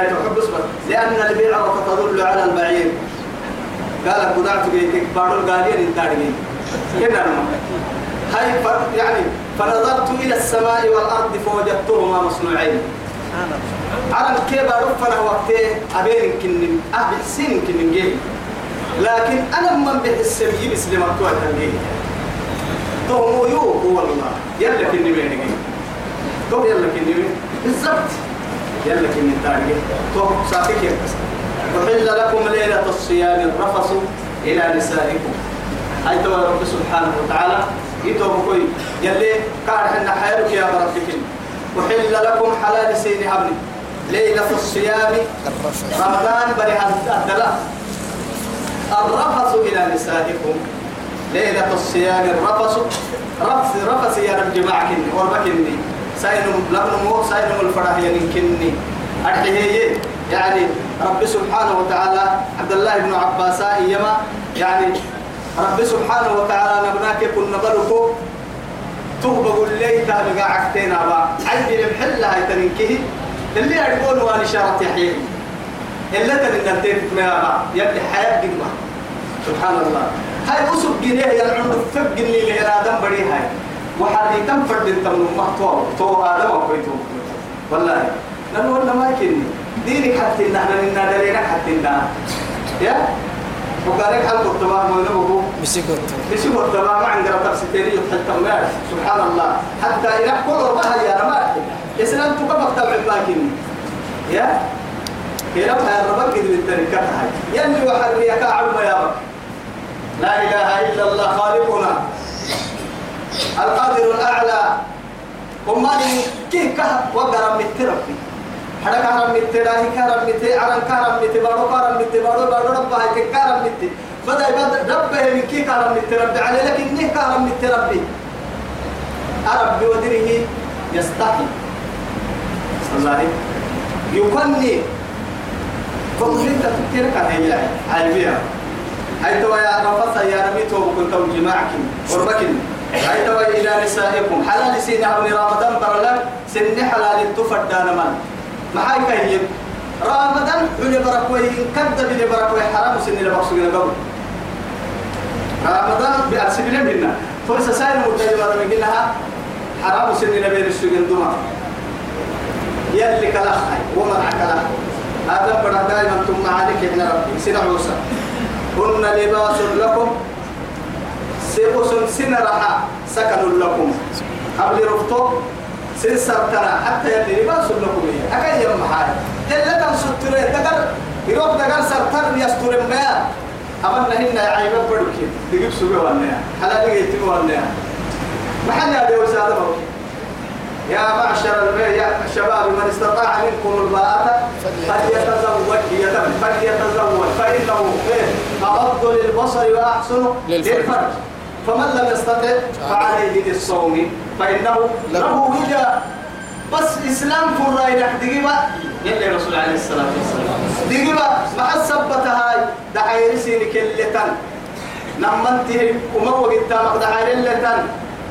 هي تحب بس لأن البيع تدل على البعير. قال قدعت بيتك بارو القالين انتارجين كنا هاي يعني فنظرت إلى السماء والأرض فوجدتهما مصنوعين. على كيف رفنا وقتي أبين كنن أبي سين كنن جيل لكن أنا من بحس يجيب اسلم أكتوى تنجيل تو يو هو الله. يلا كنن بينك تو يلا بين بالضبط. يلا كنن تارجي تو ساتك يا وحل لكم ليلة الصيام الرفص إلى نسائكم. أي تو رب سبحانه وتعالى. يتو بكوي. يلي كار حنا حيرك يا ربك وحل لكم حلال سين هبني ليلة الصيام رمضان بري الدلاء الرفث إلى نسائكم. ليلة الصيام الرفث. رفث رفث يا رب جماعك. وربكني ساينم لبن مو ساينم الفرح ينكني أرحيه يعني رب سبحانه وتعالى عبد الله بن عباس إيما يعني رب سبحانه وتعالى نبناك كنا بلوكو تهب قول لي تابقى عكتين أبا. عندي المحل هاي تنكيه. اللي يقول وان شرط يحيي. تنين التين ما يبدي حياة قدمة سبحان الله. هاي أسب جنيه يلعن فب جنيه لإرادة بري هاي وحدي تم فرد تم ما تو تو آدم وكويتو والله. لأنه ولا ما يكني دينك حتى إن إحنا ننا دليلك حتى إن يا؟ وقالك كنت ما هو نبوه بسيكوت بسيبه التمام عندنا تفسيري يتحكم سبحان الله. حتى إلى كل ربها يا رماد إسلام تقبل تبع لكن؟ يا؟ ربها يا ربك كده بالتركة هاي يلي وحرمي يا كعب يا رب. لا إله إلا الله خالقنا. القادر الأعلى. وما كيف كه؟ وقرم التربي حدا كارم متي راهي كارم متي عرن كارم متي بارو كارم متي بارو بارو رب هاي كارم متي بدأ بدأ رب من كي كارم متي ربي؟ عليه لكن نه كارم متي ربي. ربي ودره يستحي الله يكني. فقل انت تذكرك هي هاي بيها هاي توا يا رفض يا نبي تو كنت جماعك وربكن هاي توا إلى نسائكم. حلال سين ابن رمضان برلك سن حلال تفدان من. معاي كيب رمضان اللي بركوي كذب اللي بركوي حرام سن بقصوا قبل. رمضان بأسبوع منا فرصة سائل متجمع قلها حرام سن بين السجن دوما. يلي كلاخ ومنع كلاخ هذا بڑا دائما ثم عليك ابن ربي. سنة عوسى. هن لباس لكم سيبوس سنة رحا سكن لكم. قبل رفتو سن سرتنا حتى يلي لباس لكم هي أكي يوم حاجة إلا كم سترة دقر يروح دقر سرتر يستر ما أمنا هنا عيبا بدوكي تجيب سوى وأنا حلال يجيب وأنا ما حد يدعو هذا يا معشر يا الشباب من استطاع منكم الباءة فليتزوج فليتزوج فإنه أغض للبصر وأحسن للفرج. فمن لم يستطع فعليه بالصوم. فإنه له وجاء بس إسلام فراي لك دقيقة. يلي الرسول عليه الصلاة والسلام. دقيقة. مع السبتة هاي. دعاية سيني كلتن. نمنته ومو قدامك. دعاية لتن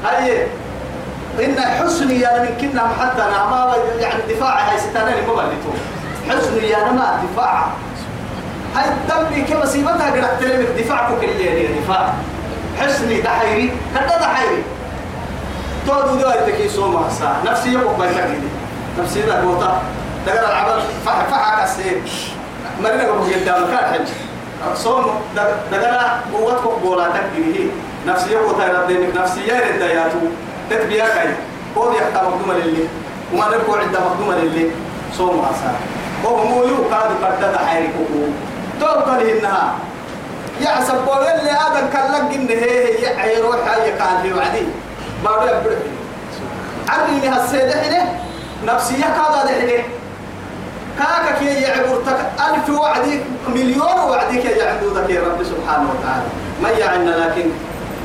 هاي. إن حسن يا من كنا حتى أنا ما يعني دفاع. هاي ستانا ما بلتو. حسن يا ما دفاع. هاي تبي كما سيبتها قرأت تلمك دفاع كل اللي دفاع. حسني دحيري هذا دحيري. تودو دو أيتك يسوم سا نفسي يبقى بيتك نفسي ذا قوتا دقر العمل فح فح كسير مرنا قبل قدام كان حج. صوم دقر قوتك قولاتك هي. نفسي يبقى تيرد نفسي يرد ياتو تتبيا كاي. قول يحتى مقدومة للي. وما نركو عند مقدومة للي. صوم عسى وهو مو يو كادو كردد حيري كوكو توقع لهنها يحسب بقول اللي هذا كلك إن هي هي عيروح هي كان لي وعدي. ما بيبرد عرني هالسيدة هنا نفسية كذا ده كاكا كي يعبرتك ألف وعدي مليون وعديك يعبدوك يا رب سبحانه وتعالى. ما يعنا لكن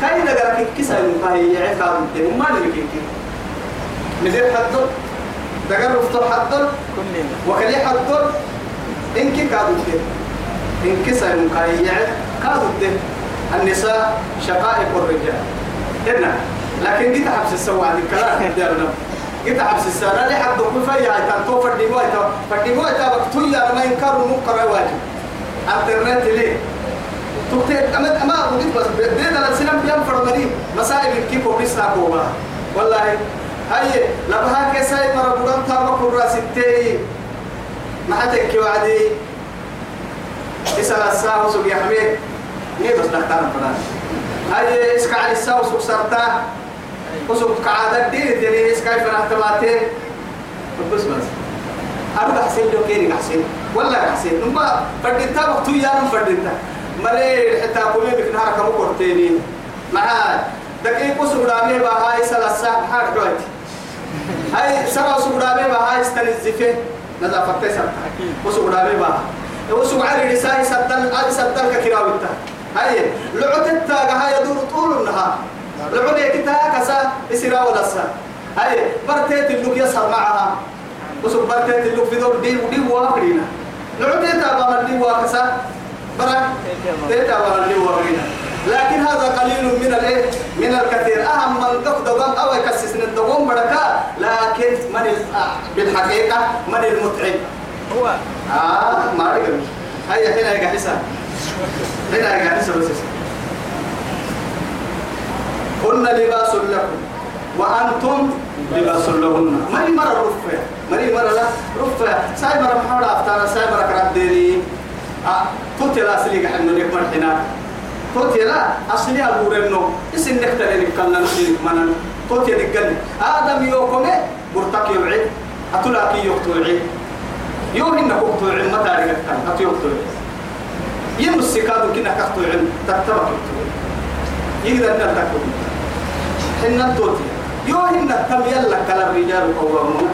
كاي نقرأ كيسا يعيك هذا الدين ما نبي كي مدير حدل دقر رفتر حدل وكلي حدل إنك كادو إنك سيمكن يعيك الدين. النساء شقائق الرجال. هنا لكن جيت حبس السواد الكلام دارنا قلت عبس السنة لي حد كل فيا تنتو فردي مويتا فردي مويتا بكتويا ما ينكر منكر واجب. انترنت ليه؟ تكتب أما أما قلت بس بيدا السلام بيام فرمني مسائل كيف وبيسنا كوما والله هاي لبها كسائي مرة بدن تابا كورا ستي ما حتك وعدي. إسأل الساعة سوق يا حميد ني بس نختار فلان. هاي إسكا على الساعة سوق سرتا وسوق كعادة دين تاني إسكا فرح تباتي. بس بس. أنا حسين لو كيري حسين ولا حسين نما فردتا وقتو يا نم فردتا مري حتى قومي بكنها كم قرتيني معاه دقيقة سودامي بهاي سلسة حار دوت هاي سبع سودامي بهاي استنزفه نظافة تسرت وسودامي بها وسوق على رساي سدل على سدل ككراويتا هاي. لعتت هاي يدور طول النهار. لعوني كتا كسا اسرا ولا سا هاي. برتيت اللوك يسهر معها. وسوق برتيت اللوك في دور دي ودي واقرينا. لعتت بابا دي واكسا برا. تيتا بابا دي واقرينا. لكن هذا قليل من الايه من الكثير. أهم من قفض أو يكسس من الدوام بركة لكن من بالحقيقة من المتعب. هو. آه ما رجع هيا هنا يا حسن هنا يا حسن بس. هن لباس لكم. وأنتم لباس لهن. ماني مرة رفع. ماني مرة لا رفع. ساي مرة محمد افتانا ساي مرة كرات ديري. آه توتي لا سليك حنو لك مرحنا توتي لا أصلي أبو رنو اسن نكتر لك كنا نسيك منن توتي نقل آدم يوكم برتك يبعد أتلاقي يقتل يوم إنك أقتل علم رجعت كان أقتل يم السكاد كنا كأقتل علم تتبع يقدر أن تكتب حنا توتي. يوم إن تم يلا كلا الرجال قوامون.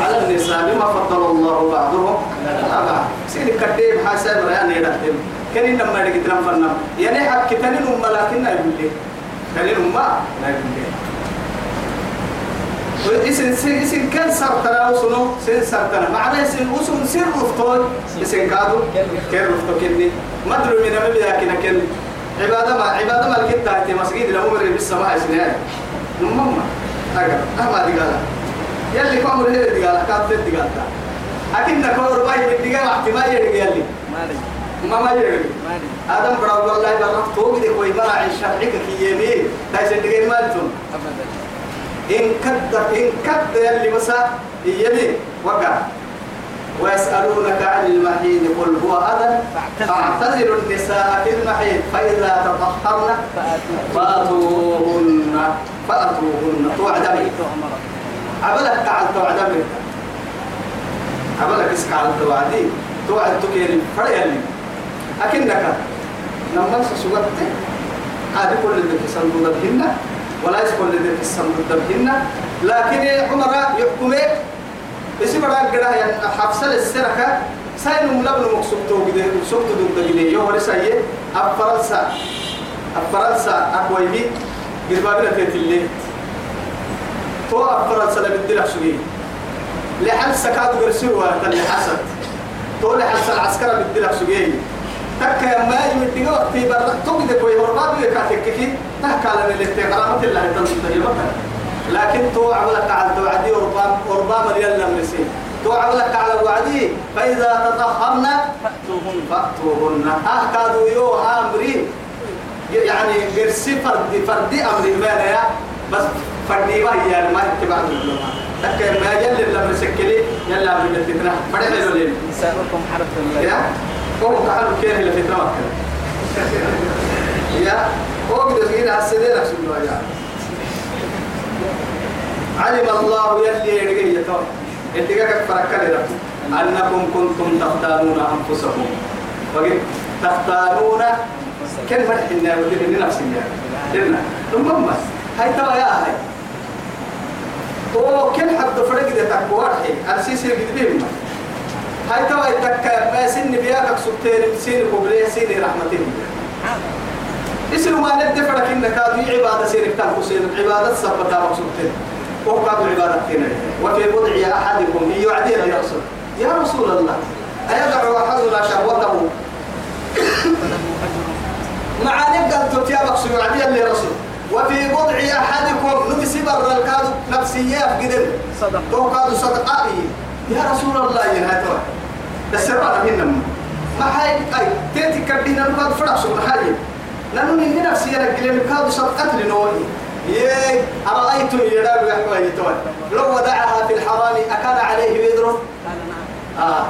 على النساء بما فضل الله بعضهم. على بعض سيدي كتيب حساب رأي يدهتم كان رجعت لهم فنم يعني حق تنين أم لكن لا يقول لي تنين أم لا يقول لي إسن سن إسن كان سر ترى وسنو سن سر ترى معناه إسن وسن سر رفتون إسن كادو كير رفتو كني. ما درو من ما بيا كنا كن. عبادة ما عبادة ما لقيت تحت مسجد لهم مرة بالسماء اسنان نمما أجا أما قال يلي كم مرة قال كاتب قال أكيد نكور باي قال احتمال يدي قال لي مالي. ما ما مالي. آدم برا والله برا توقي دي كوي ما عيش شرعك كي يمين تايسن قال مالتون أبدا. إن كد إن كد يلي مسا يلي وقع. ويسألونك عن المحيط قل هو أذى. فاعتزلوا النساء في المحيط فإذا تطهرن فأتوهن فأتوهن. توعدمي عبلك قاعد توعدمي عبلك اسك على التوعدي. توعد تكيري فريالي أكنك لما سوقت عادي كل اللي صندوق الهنة ولا يسكن لذلك الصندوق الهنة لكن عمر يحكمه. اسم راك قرا يعني حفصل السرقة ساين ملابن مقصود تو كده مقصود تو ده كده يو ولا ساية. أفرنسا. أفرنسا. أقويبي قربابنا تيتلي تو أفرنسا لبدي لك شوي لحل سكاد قرسوا تلي حسد تو لحل العسكر بدي لك شوي تكا يا ما يمدي وقتي برا. تو كده كوي. هرباب يكاتك كي. تكا لنا اللي تقرأ مثل الله تنتهي لكن تو عملك على الوعدي وربام وربام يلا مرسي تو عملك على الوعدي فإذا تطهرن فأتوهن. أهكادوا يو أمري. يعني قرسي فردي فردي أمري بينا يا بس فردي ما هي ما اتباع تكر ما يلي لما مسكلي يلا أمري بالفتنة فرح له لين نساؤكم حرث لكم يا؟ قوم تعالوا كيه اللي فتنة وكذا يا؟ علم الله يلي يرجع يتوه اللي فركنا أنكم كنتم تختارون أنفسكم. وقل تختارون كلمة إحنا ودي نفسنا إحنا المهم هاي ترى يا هاي تو كل حد فرق ده تقوى حي أرسيسي قديم هاي ترى تك ما سن بياك سبتين سين قبلي سين رحمة الله اسمه ما ندفع لك إنك هذه عبادة سيرك تنقو سير عبادة سبتا مقصودين وقعد عبادة كنا وفي وضع أحدكم يعدينا يا رسول يا رسول الله أيدع أحدنا شهوته؟ معاني قال تتيا مقصود يعدي اللي رسول وفي بضع أحدكم نبسي بر الكاد نفسية في قدر. صدق تو كادو صدقائي يا رسول الله يا هاتوا. السر منهم ما هاي؟ أي تيتي كبينا نقاد فرق سبحان هاي. لأنه من نفسي أنا قلنا كادو صدقات لنوي يي أرأيتم يدار يحوى يتوى لو ودعها في الحرام أكان عليه قال نعم. آه.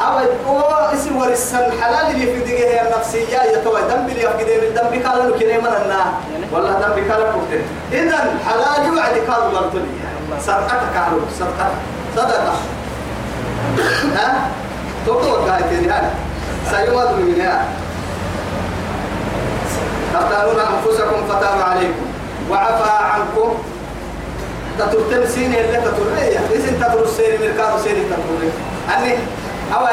أو هو اسم ورسن حلال اللي في دقيقة النفسية يتوى دم اللي يفقد من دم بكالا نكني من النا والله دم بكالا كفتن إذن حلال يوعد كادو مرتني صدقتك على صدقتك صدقة. ها؟ تقول قاعدين هذا سيواد من هذا تقتلون أنفسكم فتاب عليكم. وعفى عنكم. تترتم سيني اللي تترية إذن تدرس سيني؟ مركاد سيني تترية أني أو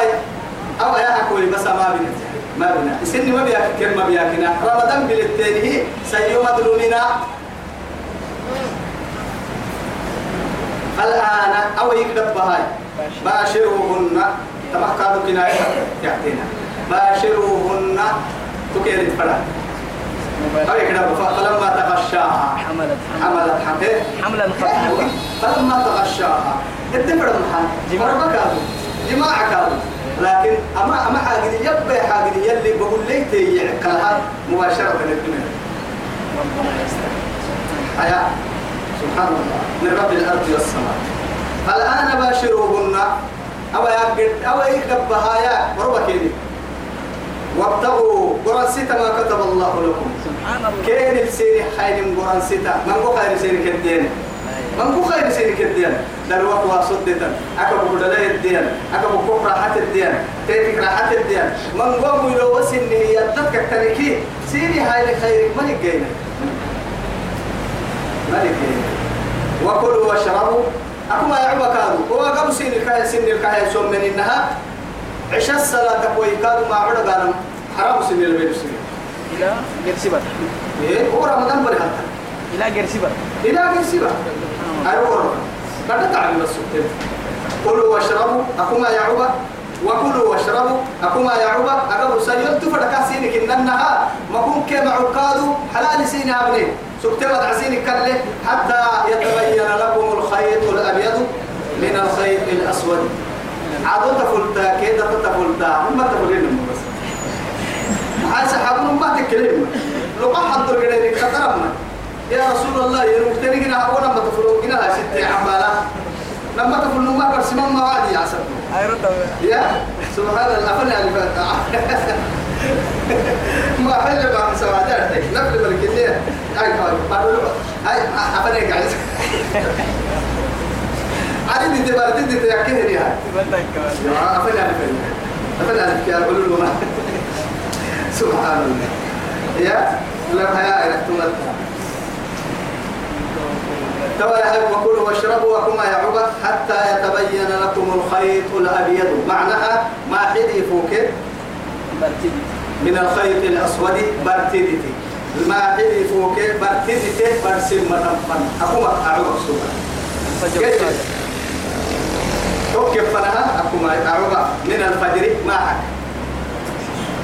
أو يا حكولي بس ما بنا ما بنا سيني ما بياك كم ما بياكنا رمضان بالتاني سيوم دلومنا الآن أو يكتب بهاي. باشروهن. كادو كناية. يعطينا. باشروهن. تكير الفرح أو يكتب فلما تغشاها حملت. حملت حمل حملا خفيفا فلما تغشاها اتفر المحل جماع. كادو جماع كادو لكن أما أما حاجة يبقى حاجة يلي بقول لي تيعكلها مباشرة للدنيا حياة سبحان الله من رب الأرض والسماء. الآن باشروهن أو يقد أو يكتب بهايا وربكيني وابتغوا كتب الله لكم. سبحان الله. كين السيري خير من قرآن ستة من قو خير سيري كدين؟ من قو خير سيري كدين؟ دلوك واسدتا أكبر بدلاء الدين أكبر كفر راحة الدين تيتك راحة الدين من قو ميلو وسنه يدتك التركي سيري هاي لخيرك من الجينة ملك وكلوا واشربوا. أكما يعبا كادوا هو قبل سن الكاية سن الكاية سوم من إنها. عشاء الصلاة تقوي كادوا ما عبدا قالوا حرام سن البيت سن إلى جرسبر إيه هو رمضان بري حتى. إلى جرسبر إلى سبا أيوة قد تعلم السكتين كلوا واشربوا أكما يعبا وكلوا واشربوا أكما يعبا أقبل سيول تفرق سينك إنها ما كن كما عكادوا حلال سين أبني سكتين عسينك كله حتى يتبين لكم الخيط الأبيض من الخيط الأسود. عادوا تفلتا كيدا تفلتا. هم تفلين بس عايز حبون ما تكلم. ما حضر قدرك كترمنا يا رسول الله يروكتني هنا أولا ما تفلوا هنا لا ست عمالا لما تفلوا ما برسمان ما عادي يا سبب يا؟ سبحان الله. أفنى فات ما حل بعد سوادات. نفل بالكثير أي كار قالوا له أي أفنى قاعد. عادي دي تبارتي دي بدك كمان أفنى فات أفنى فات قالوا له سبحان الله يا؟ لا هيا إلكتمت توا وكلوا واشربوا وكما يعبد حتى يتبين لكم الخيط الأبيض. معناها ما حدي برتدي من الخيط الأسود برتدتي. ما حدي فوق برتدتي برسم متنفن أكما أعبد سبحان توكب فنها؟ أكما أعبد من الفجر معك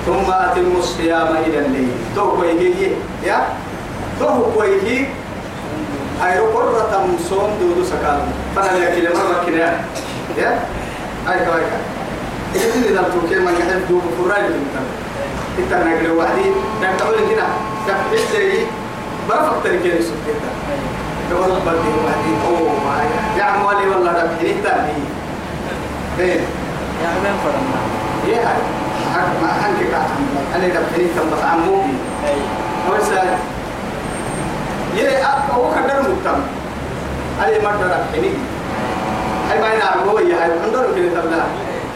ثم أتم الصيام إلى الليل تو كويه يا تو كويه أي قرة صوم دودو سكال فأنا يا كلمة ما كنا يا أي كواي كا إذا إذا تركي من يحب دوب فراي بنتم إنت نقول وحدي نحن تقول كنا تحبش زي برفق تركي سكتة تقول بدي وحدي أوه ما يا عمالي والله ده بحني تاني إيه يا عمين فرنا إيه هاي حق ما حنك كاتم أنا ده بحني تم بس أي. هو سأل. يلي هو كدر مكتم هاي ما درك حني هاي ما ينعم هو يا هاي. عندنا كده تبلا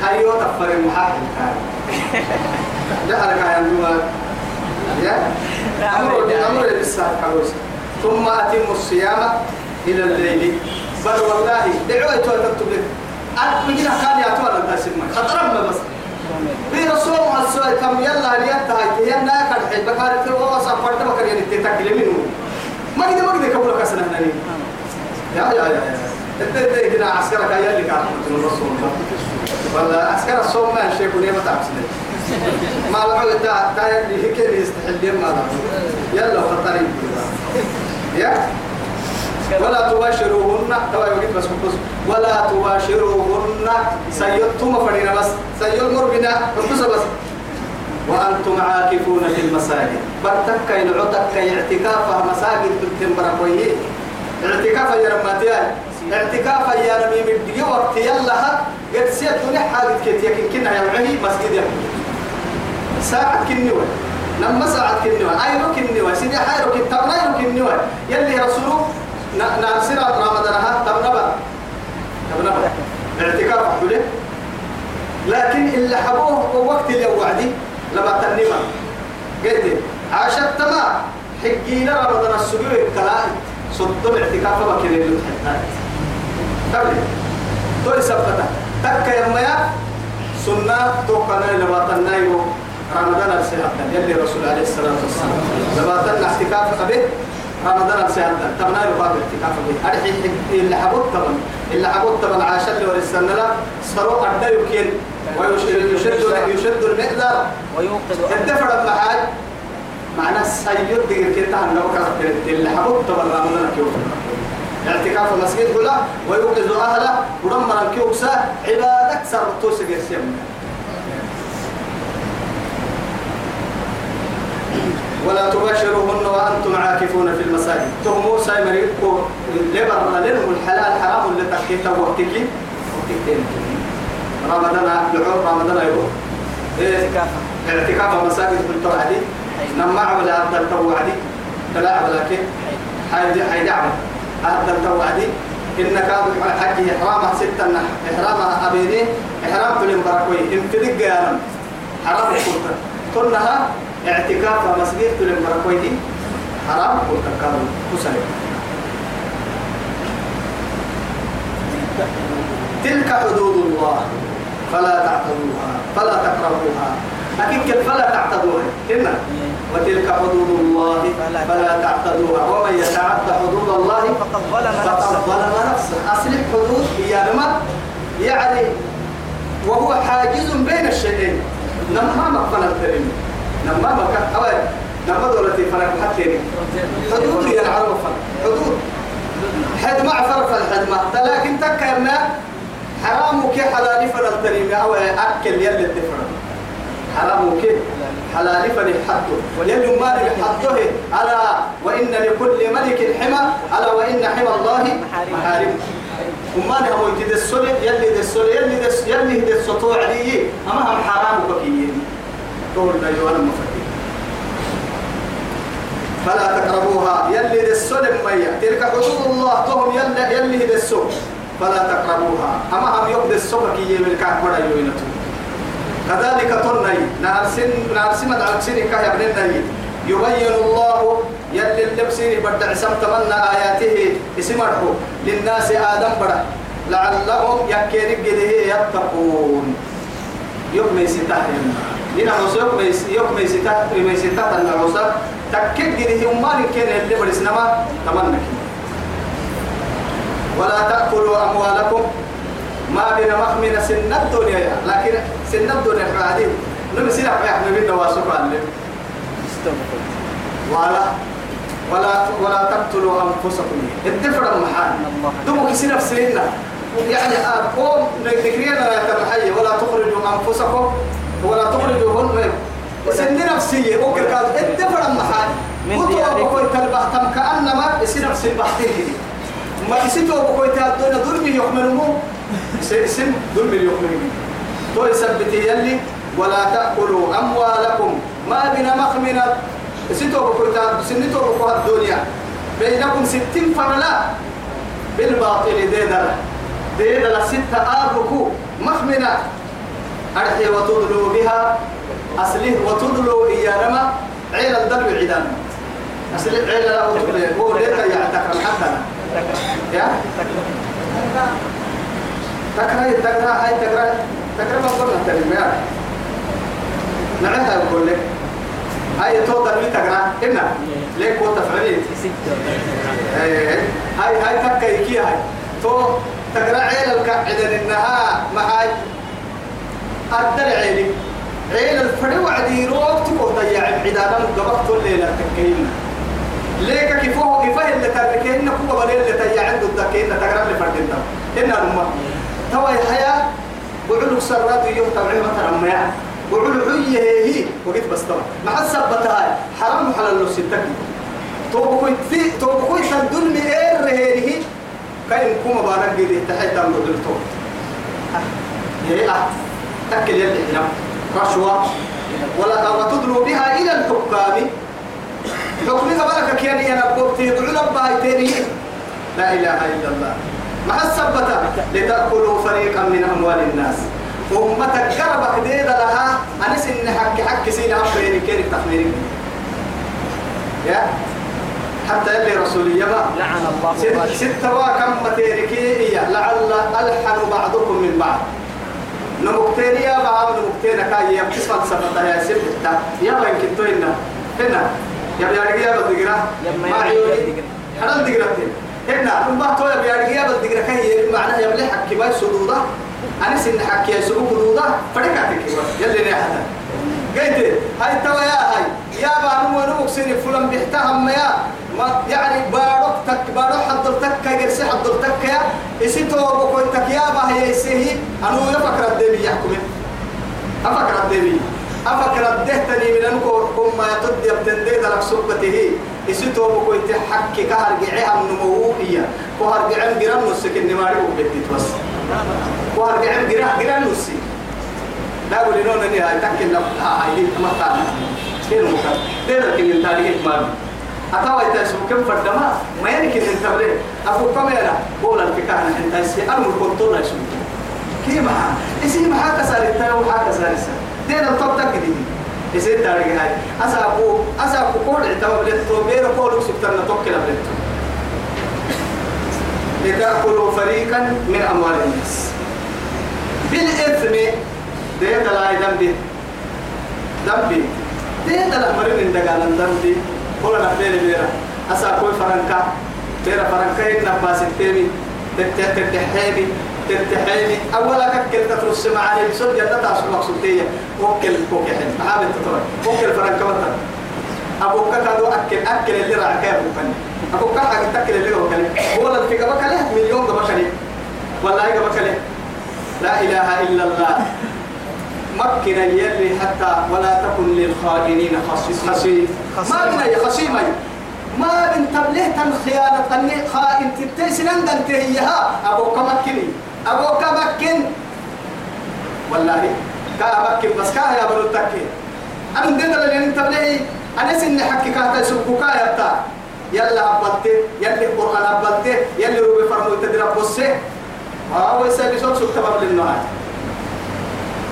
هاي يو تفر المحاكم كان. ده أنا كان عندما يا؟ أمر أمر بالساعة كروس ثم أتم الصيام إلى الليل. بل والله دعوة تكتب لك أنا كان يعتبر أنت سمع خطر بس. في رسول الله السوي كم يلا اليد هاي هي نا كان حي بكار في هو سافرت بكر يعني تتكلم منه. ما قد ما قد كبر كسنة هني يا يا يا انت انت هنا عسكرك هيا اللي كان الرسول الله. ولا عسكر الصوم ما شيء كوني ما تعبسني ما لو تا تا هيك يستحل ما يلا خطرين يا. ولا تباشروهن. توا يوجد بس بس. ولا تباشروهن. سيتم فرينا بس. سيمر بنا بس بس. وأنتم عاكفون في المساجد. برتك العتك اعتكافها مساجد بالتمبركوي اعتكاف يا رماتيا اعتكاف يا رمي من وقت يلا قد سيت كت يمكن كنا يا معي مسجد يا ساعة كنوة لما ساعة كنوة أيرو كنوة سيدي حيرو كتاب أيرو كنوة يلي رسوله نرسل رمضان ها تبنبا. تبنبا. اعتكاف حوله لكن اللي حبوه وقت اللي وعدي لما تنمى قلت عاشت تما. حقينا رمضان السبوع الكلام صدم اعتكاف بكري تحتاج تبلي تو سبتا تك يا ميا سنة توقنا لما تنايو رمضان السهل يلي رسول عليه الصلاة والسلام. لما تنا اعتكاف أبيه رمضان السهل تمنا يقابل اعتكاف أبيه أرحي اللي حبوت طبعا. اللي حبوت طبعا عاشت لي ورسلنا لا صاروا أدى يمكن. ويشد يشد المقدار. ويوقظ. الدفع المحاج معناه سيد دقيقة كده عن لو كان اللي حبوت طبعا رمضان كيوم اعتكاف المسجد كله ويوقظ أهله. ودمر الكيوكسة عبادة سر توسق ولا تباشروهن وأنتم عاكفون في المساجد. تهموا سايمريكو لبر لهم الحلال حرام اللي تحكيته وقتك. وقتك رمضان لعور رمضان يبو. إيه اعتكاف مساجد بالتو عدي نما عمل هذا التو عدي تلاعب لكن حيد حيد عمل هذا التو عدي إنك حج إحرام ستة إحرام أبيني. إحرام تلين بركوي. إن يا حرام كنت. كلها اعتكاف مسجد تلين بركوي دي حرام كانوا كسر. تلك حدود الله. فلا تعتدوها. فلا تقربوها أكيد كيف فلا تعتدوها؟ إن وتلك حدود الله. فلا تعتدوها. ومن يتعد حدود الله فقد ظلم فقد نفسه ظلم نفسه. أصل الحدود هي يعني وهو حاجز بين الشيئين. نما مقفل الكريم نما مكان أول نما دولتي فرق حتى حدود هي العرب حدود. حد ما عفر الحد لكن تكرنا حرامك حلال فلا تريم أو أكل يلي الدفر حرامك حلال فلا حده وليل ما حده ألا وإن لكل ملك حمى ألا وإن حمى الله محارم. وما له يتد السل يلي دس السل يلي دس يلي دس سطوع عليه أما هم حرام بكيين تقول لا جوانا مفكر فلا تقربوها. يلي السل مية تلك حدود الله. تهم يلي يلي السل فلا تقربوها. أما هم يقضي السبك يمين كعبنا يوينتو كذلك تني نارسن نارسن كه ابن النبي يبين الله يلي اللبسين بدع سم تمنى آياته. اسمه للناس آدم بڑا لعلهم يكيرك جده يتقون. يوم يستحيم عصا يوم يوم يستح يوم يستح أن عصا تكيد جده يوم ما كان اللي برسنما تمنى كده ولا تأكلوا أموالكم. ما بين مخمن سن الدنيا لكن سن الدنيا بعدين نمي سنة يحمي منا واسوك علم ولا ولا ولا تقتلوا أنفسكم. الدفر المحال دمك سنة في يعني قوم نذكرينا لا تمحي ولا تخرجوا أنفسكم. ولا تخرجوا هن. سن نفسية وكل كذا الدفر المحال من دياركم. وتوقف البحتم كأنما سنة في سنة بحتين ما يسيتوا بكوي تادونا ظلمي يحملوا اسم ظلمي يحملوا تو يثبت يلي ولا تأكلوا أموالكم. ما بنا مخمنا. يسيتوا بكوي تاد سنتوا بكوي الدنيا. بينكم ستين فرلا بالباطل ديدلا. ديدلا ستة آبكو مخمنا. أرحي وتدلوا بها أصله وتدلوا إيانما عيل الدلو عيدان أصل عيل لا هو ليك يعتقد حتى يا؟ تكره تكره هاي تكره تكره ما قلنا تكره يا نعيها يقول لك. هاي توضع لي تكره إنا. ليك هو تفعلين هاي هاي تكا يكي هاي. تو تكره عيل الكعدة إنها معاي أدر عيلي عيل الفري وعدي روك تقول ضيع عدانا قبضت الليلة تكينا ليك كيفوه كيفه اللي تركه إن كوبا بدل اللي تيا عنده الدكين تقرأ اللي فردنا إن الماء توا الحياة وعلو سرات يوم تبعي ما وعلو عيه هي وقيت بس طبعا مع السبتها حرام حلال لو ستك. توبكوي في توبكوي من إيه رهيه كاين كوما بانك جدي تحت دم دلتو. هي أه تأكل يلي رشوة. ولا وتدلو بها إلى الحكام. حكمي بركة كياني أنا بقولتي يدعو بايتيني لا إله إلا الله. مع السبتة لتأكلوا فريقا من أموال الناس. أمتك قربك ديدا لها. أنس إن حك حك سينا أفريني كيرك تخميري يا. حتى يلي رسولية ما لعن الله ست ستة وكم متيركي لعل ألحن بعضكم من بعض. نمكتين يا بعض نمكتين كاي يا بس فلسفة يا سبتة يا وين كنتو هنا هنا يا بيارجي يا بدقرا يا ما يا عيوني. حلال دقرتين هنا نبغى توي بيارجي يا بدقرا كاي معناها يا بلي حكي باي سدودة أنا سن حكي يا سدود سدودة فريقاتك يلي ريحتها قلت هاي توا يا هاي. يا بانو ونو مكسيني فلان بيحتهم يا ما يعني بارك تك بارك حضرتك كجرس حضرتك يا إسيتو بكونتك يا با هي إسيه أنا يفكر الدبي يحكم أفكر الدبي. أفكر الدهتني من أنكو كم ما يتد يبتندي دلك سبته إسيتو بكونت حكي كهر جعيها من نموهية كهر جعم جرام نسك النماري وبدت بس. كهر جعم جرام جرام نسك لا أقول إنه أنني هاي تكلم ها هاي دي تعرف كيف مكان ده لكن التاريخ ما أتوا يتسمو كم فردما؟ ما يعني كن انتبه أبو كاميرا بولا الفكانة انت يسي أنا الكنترول يسمو كيف معها إسي معها كسر التاو وحا كسر السا. ده الطب تكدي إسي التاريخ هاي. أسا أبو أسا أبو كل عتوا بلتو بيرو كل سبتنا توكل بلتو لتأكلوا فريقا من أموال الناس. بالإثم ده دلائي ذنبي ذنبي ده دلائي مرين دقال ذنبي هو نفيل بيرا أسا كوي فرنكا بيرا فرنكا هنا باس التيمي تتحيمي تتحيمي أولا ككل تفرس معاني بسول جنة تعصر مقصودية وكل وكل محابة تطور وكل فرنكا مثلا أبوك كادو أكل أكل اللي راح كيف بكني أبوك حاجة تأكل اللي هو كلي هو اللي في قبك مليون قبك له والله قبك لا إله إلا الله مكن يلي حتى ولا تكن للخائنين خصيم ما من أي خصيم ما من تبليه تن خيانة أني خائن تبتسن أن تهيها. أبوك مكني. أبوك مكن. والله كا مكن بس كا يا بنو تكين أنا دينا اللي تبليه أنا سن حكي كاتا يا بتا يلا أبلت يلي قرآن أبلت يلي روبي فرمو تدرب بصي ها ويسا بيسوك سبتباب للنهاية؟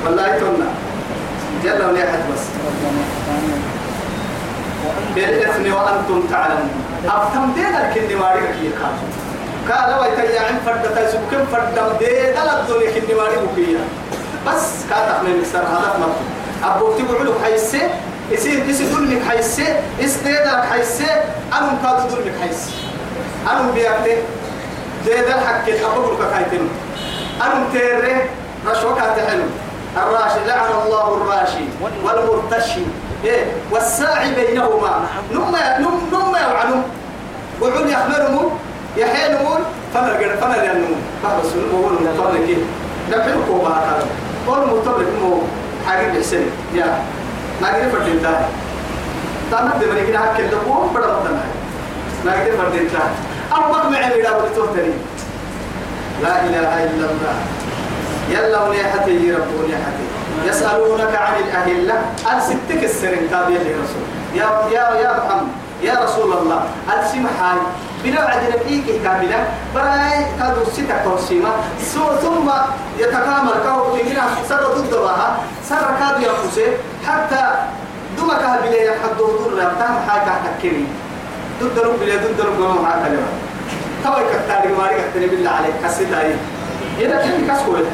والله تونا جل ولا أحد بس. بالإثم وأنتم تعلمون. أفتم دين الكندي ماري كي كاتو قال ويتيا عن فرد تيسب كم فرد دين الدنيا كندي ماري بكيا بس كاتب من مكسر هذا ما أبو تقول حيسة. يصير يصير دلمك حيسة. استيدك حيسة؟ أنا مكادو دلمك حيسة. أنا بيأتي؟ ديدا حق أبو بكر كايتين أنا متيرة رشوة كاتحلو الراشي لعن الله الراشي والمرتشي. إيه والساعي بينهما. نم نم نم يوعنون وعون يحملهم. يحيلهم. فنر فنر ينمو بعض السنة بقول مطلق كيه نبحث كوبا هذا قول مطلق مو حاجة بحسن يا. ما قدر فردين تاني تانا دمري كده هكذا لقوم بڑا مطلع ما قدر فردين تاني أو مقمع ميلا ولتوتني لا إله إلا الله. يلا ونيحتي يربون يحتي يسألونك عن الأهلة. أن ستك السرين تابع يا رسول. يا يا يا محمد. يا رسول الله. ألسم حاي بلا عدل فيك كاملة. براي كادو ستة توسيمة ثم يتكامل كهو تجينا سر ضد بها سر كادو ينفسه حتى دمك بلا يحدو ضر يبتهم حاي كهتكري ضد رب بلا ضد رب ما معك كلمة توي كتاري ماري كتاري بالله عليك. كسيداي يلا كم كسكولة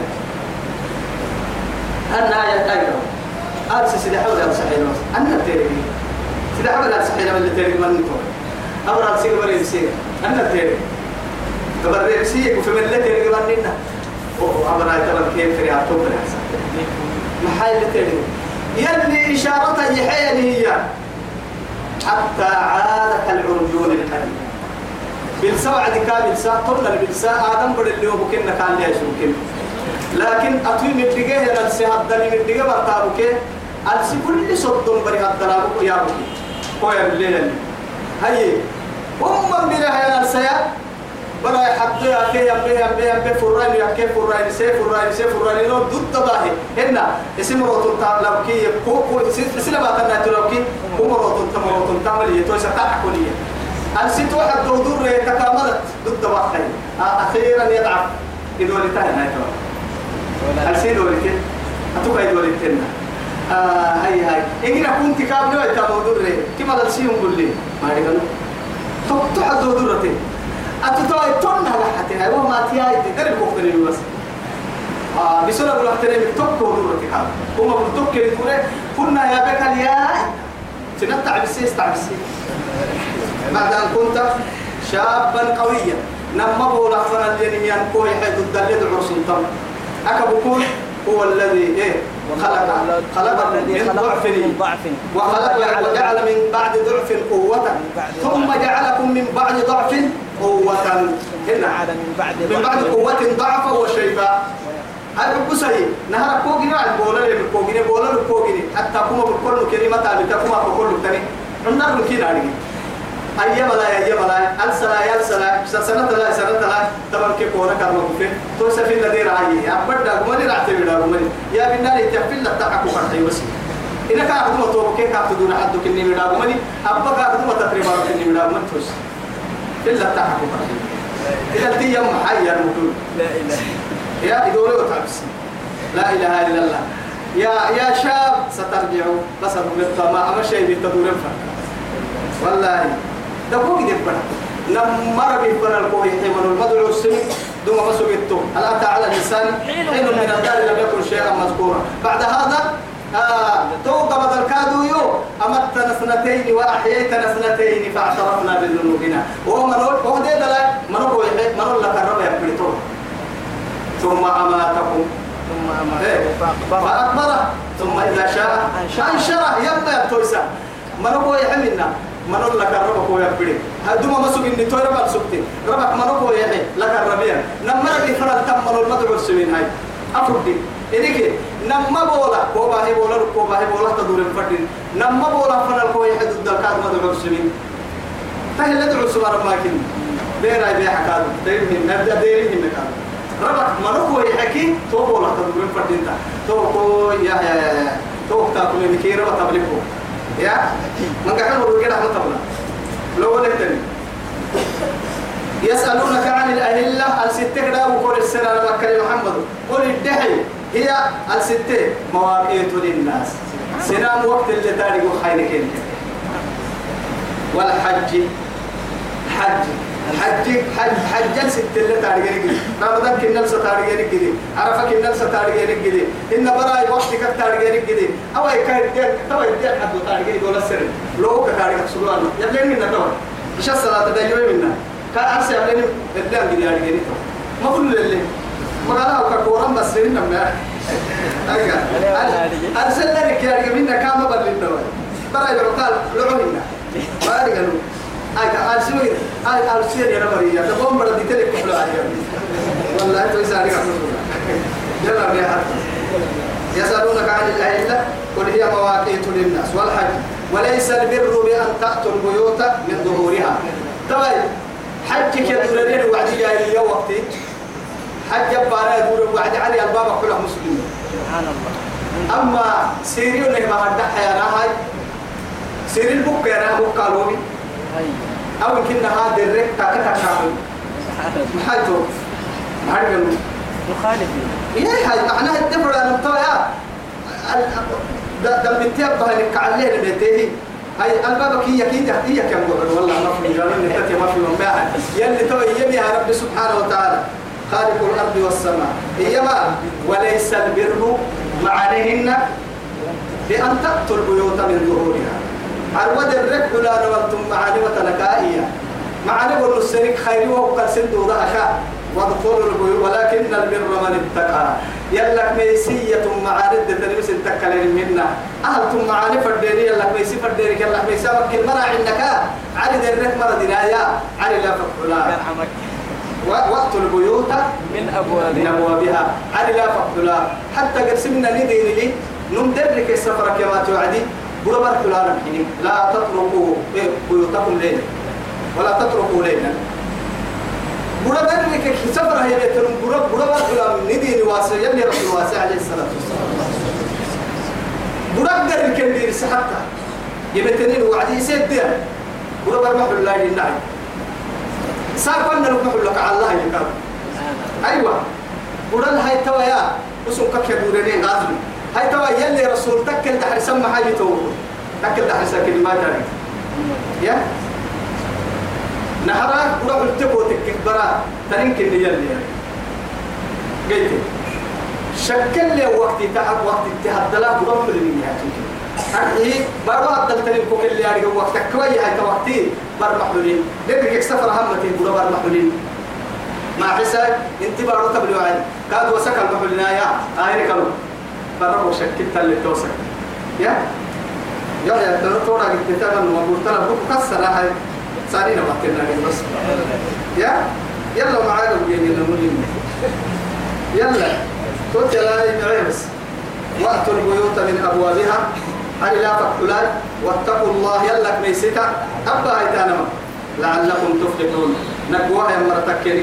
أنا يا تايرو أرسل سيدي حول يا سحيل أنا تيري سيدي حول يا سحيل من اللي تيري من نتو أبرا سيدي بري بسير أنا تيري تبرر بسير وفي من اللي تيري من أبرا يتبر كيف في عطوب محايل اللي تيري يلي إشارة يحيني هي. حتى عاد كالعرجون القديم بالسوع دي كامل سا طلنا بالسا آدم بدل اللي هو بكنا كان ليش ممكن. لكن أتوي من دقيه هنا السهاد دني من دقيه برتابك. ألسي كل صدق بري هالدلاب يا بكي كويا بالليل هاي. هم من بلا هنا السيا برا يحطوا يا كي يا بي يا بي يا بي فراين يا كي فراين سي فراين سي فراين لو ضد تباهي. هنا. اسم روتون لو كي كو كو سلا باتنا تلو كي كو روتون تام روتون تام اللي تو ستا كليه الست واحد دور تكاملت ضد واحد أخيرا يضعف يدور تاني هاي السيد ولكن أتوقع يدور تاني آه هاي هاي. إننا كنت كابلو يتابعوا دور كما دلسيهم قول لي؟ ما يقولوا تقطع دور تاني أتتوى تون على حتى. هاي وما تياي تدري كوكتني بس. آه بسرعة بقول أحترم. توك ودور تكاب. هم بقول توك يقول كنا يا بك الياء تنتع بالسيس تع بالسيس بعد أن كنت شابا قويا. نما بقول أحفر الذين ينكوي حيث الدليل عرسون تم أكبكون هو الذي إيه؟ خلق خلق من ضعف. وخلق وجعل من بعد ضعف قوة. ثم جعلكم من بعد ضعف قوة. هنا من بعد قوة ضعفا وشيبا هذا بسي نهار كوجينا البولا اللي كوجينا بولا الكوجينا حتى كم بكل كلمة تابتا كم بكل تاني. عندنا ركين عليه أيام لا أيام لا السلا يلسلا سنة لا سنة لا تمام كيف كونا كارما كفين تو سفين الذي رعيه أبدا قمني رعتي بدا قمني يا بنا لا تحكوا فرحي بس إذا كان أخذوا تو كيف كاتدون حد كني بدا قمني أبا كاتدوا تقريبا كني بدا قمني توس. إلا تحكوا فرحي إذا تي يوم حي المدن لا إله. يا إدولة وتعبس. لا إله إلا الله. يا يا شاب سترجعوا بس أقول ما أما شيء بتدور والله. ده هو كده بنا لما ربي بنا الكوي حيمن المدعو السن دوما ما سويتو هل أتى على الإنسان حين من الدار لم يكن شيئا مذكورا. بعد هذا آه توقع بدل كادو يو. أمتنا سنتين وأحييتنا سنتين فاعترفنا بذنوبنا. وهو من هو ده لا من هو يحيي من هو لك الرب يبريتو ثم أماتكم. ثم إيه. فأقبره فأكبره. ثم إذا شاء أنشره يبقى يبتويسا من هو من هو لك الرب هو يبري هدوما مسوق إني توي ربع سبتي ربع من هو يحيي لك الربيع نما ربي فرال تم من المدعو السمين هاي أفردي إنك نما بولا كوبا هي بولا كوبا هي بولا تدور الفردين نما بولا فرال كوي ضد الكاد مدعو السمين تهل ندعو سبحان ما كن بيرا بيا حكاد ديرهم نبدأ ديرهم نكاد ربك منو هو يحكي تو بولا تدور الفردين تا تو كو يا يا يا تو تاكل مكيرة وتبلغه يا؟ من قاعد نقول كده إحنا طبعا لو ولدتني يسألونك عن الأهلة الستة وقول السنة مكة محمد قل الدحي هي الستة. مواقيت للناس. سنام وقت اللي تاريخ خيرك والحج. حج. حج حج حج الست اللي تاريخ رجلي رمضان كنا لسه تاريخ رجلي عرفة كنا لسه تاريخ رجلي إن براي وقت كت تاريخ رجلي أو أي كان دير توا يدير حد تاريخ دول السر لو كتاريخ سلوان يبلين منا توا إيش الصلاة ده يوم منا. كان أرسل يبلين يبلين بدي أرجع توا ما كل اللي. ما قالها وكوران بس لنا ما أرسل لك يا رجال منا كام توا براي بروكال لعوهنا ما أرجع أي أرسل أي أرسل يا ربي يا تقوم بدي تلك كحلو عليها والله أنت يسألك يلا يا حتى يسألونك عن الأهلة قل هي مواقيت للناس والحج وليس البر بأن تأتوا البيوت من ظهورها. طيب حجك يا دورين وعد جاي اليوم وقتي حج بارا يدور وعد علي الباب كلها مسلمين سبحان الله أما سيريو اللي ما هدح يا راهي سيري البوك يا بوك قالومي هاي أو يمكن هذا الرك تاكتا كامل سبحان الله محايتو محايتو مخالف. إيه هاي معناها الدفر أنا مطوع دم بتيابها لك عليه بيته هاي البابك هي كيدا هي كم قبل. والله ما في قالوا لي تاتي ما في من بعد. يلي تو يا رب سبحانه وتعالى. خالق الأرض والسماء. إيما وليس البر معانيهن بأن تأتوا البيوت من ظهورها. عرود الرك لا نولتم معاني وتنكائية معاني والنسرك خيري وقال سندو أخا وادخلوا البيوت ولكن البر من اتقى. يلك ميسية معارض تلمس التكلم منا أهلتم معاني فرديري يلك ميسي فرديري يلك ميسي وكل مرة عندك. علي درك مرة دنايا علي لا فقلا وقت البيوت من من أبوابها. أبوابها علي لا فقلا حتى قسمنا ندين لي نمدرك السفر كما توعدي. بربر فلان الحين لا تتركوا بيوتكم ليلا ولا تتركوا ليلا بربر لك سفر هي بيتهم بربر بربر فلان ندين واسع يلي رسول واسع عليه الصلاة والسلام. بربر لك اللي سحبتها. يبتنين وعدي سيد دير بربر محل الله للنعي ساقنا محل لك على الله يكاد أيوة. ورن هاي توا يا وسم كك دورين غازل. هاي توا يلي رسول تكل دحر سمى حاجة تو تكل دحر ساكن ما تاني يا؟ نهرك وروح التبو تكك برا. تنين كن يلي قلت. شكل لي وقت تعب وقت تهدلا برم المية هذه برا الدلتني كوك اللي أرجع وقت. كوي هاي توقتي بر محلولين. لكن سفر همتي برا بر محلولين؟ مع حساب. انت بارو تبلو عين كاد وسك المحلنا يا. هاي كلو برا وشكت اللي توسك يا؟ يا يا ترى تورا قلت تمام وقلت له بكو كسر هاي. سارينا وقتنا بس. يا؟ يلا معانا وجينا نمولين يلا. توت لا يعيبس وأتوا البيوت من أبوابها. هل لا تقتلان واتقوا الله. يلا ميسيتا أبا هيتانما لعلكم تفلحون. نقوها يا مرتك كده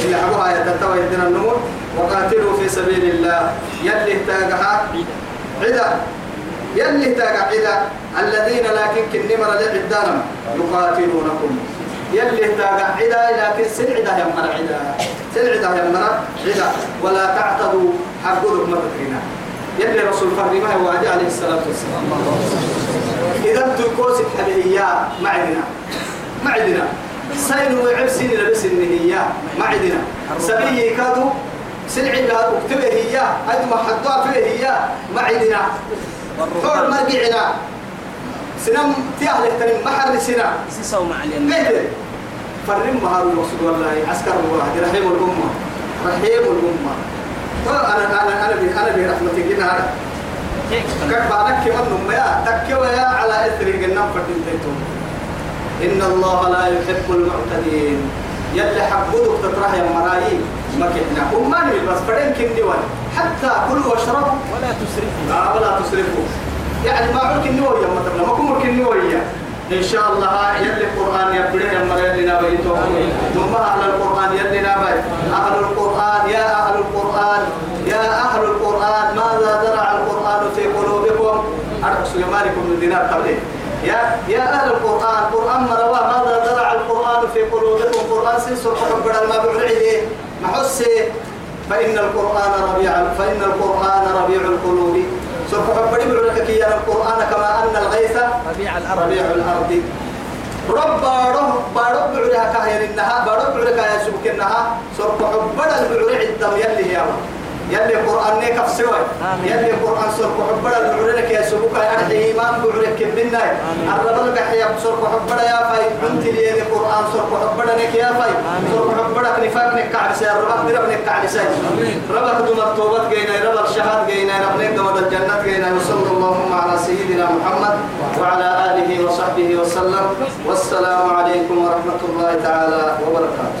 اللي حبوها يتتوى يدنا النمور وقاتلوا في سبيل الله. يلي اهتاقها عدا. يلي اهتاق عدا. الذين لكن كنمر لعدانم يقاتلونكم. يلي اهتاق عدا لكن سن عدا يا مر عدا. سن عدا يا مر عدا. ولا تعتدوا حقودك مرتكنا يلي رسول فرمه هو عليه الصلاة والسلام. إذا تكوسك حبيبية معدنا. معدنا. سين وعبسين لبس النهية معدنا. سبيه كادو سلعي لها اكتبه هي أد ما حدوا فيه هي معدنا فور مرجعنا سنم تياه لهتنم محر سنا سيسو مع قيد. فرم مهار الوصول والله عسكر واحد رحيم الأمة. رحيم الأمة. أنا أنا أنا أنا برحمتك هنا كيف بعدك كمان يا تكوا يا على إثر الجنة فردين إن الله لا يحب المعتدين. يلي حبودك تطرح يا مرايي ما كنا. وما نبي بس فرين كندي حتى كلوا واشربوا ولا تسرفوا. لا ولا تسرفوا. يعني ما عمرك النوية مثلا ما كمرك النوية إن شاء الله يلي القرآن يبدأ يا مريم لنا بيتو ثم أهل القرآن يلي نبي أهل القرآن يا أهل القرآن. يا أهل القرآن. ماذا زرع القرآن في قلوبكم؟ أرقص سليمانكم من دينار قبله يا يا أهل القرآن. قرآن مروا ماذا زرع القرآن في قلوبكم قرآن سنسر حب ما بعليه محسي فإن القرآن ربيع فإن القرآن ربيع القلوب. سوف حبري بعلك يا القرآن كما أن الغيث ربيع الأرض. ربيع الأرض. رب بارو بارو بعلها كهين النها بارو بعلك يا سبك النها سوف حبر البعلع الدم يلي يا يلي قرآن نيكف سوى. آمين. يلي قرآن سوف حبر البعلك يا سبك يا إيمان بعلك منا. الرب القحيا سوف حبر يا فاي. بنت لي القرآن سوف حبر لك يا فاي. سوف حبرك نفاق نكعب سير. ربك درب نكعب سير. ربك دم التوبة جينا ربك شهاد جينا ربك دم الجنة جينا وصلى اللهم على سيدنا محمد وعلى آله وصحبه وسلم. والسلام عليكم ورحمة الله تعالى وبركاته.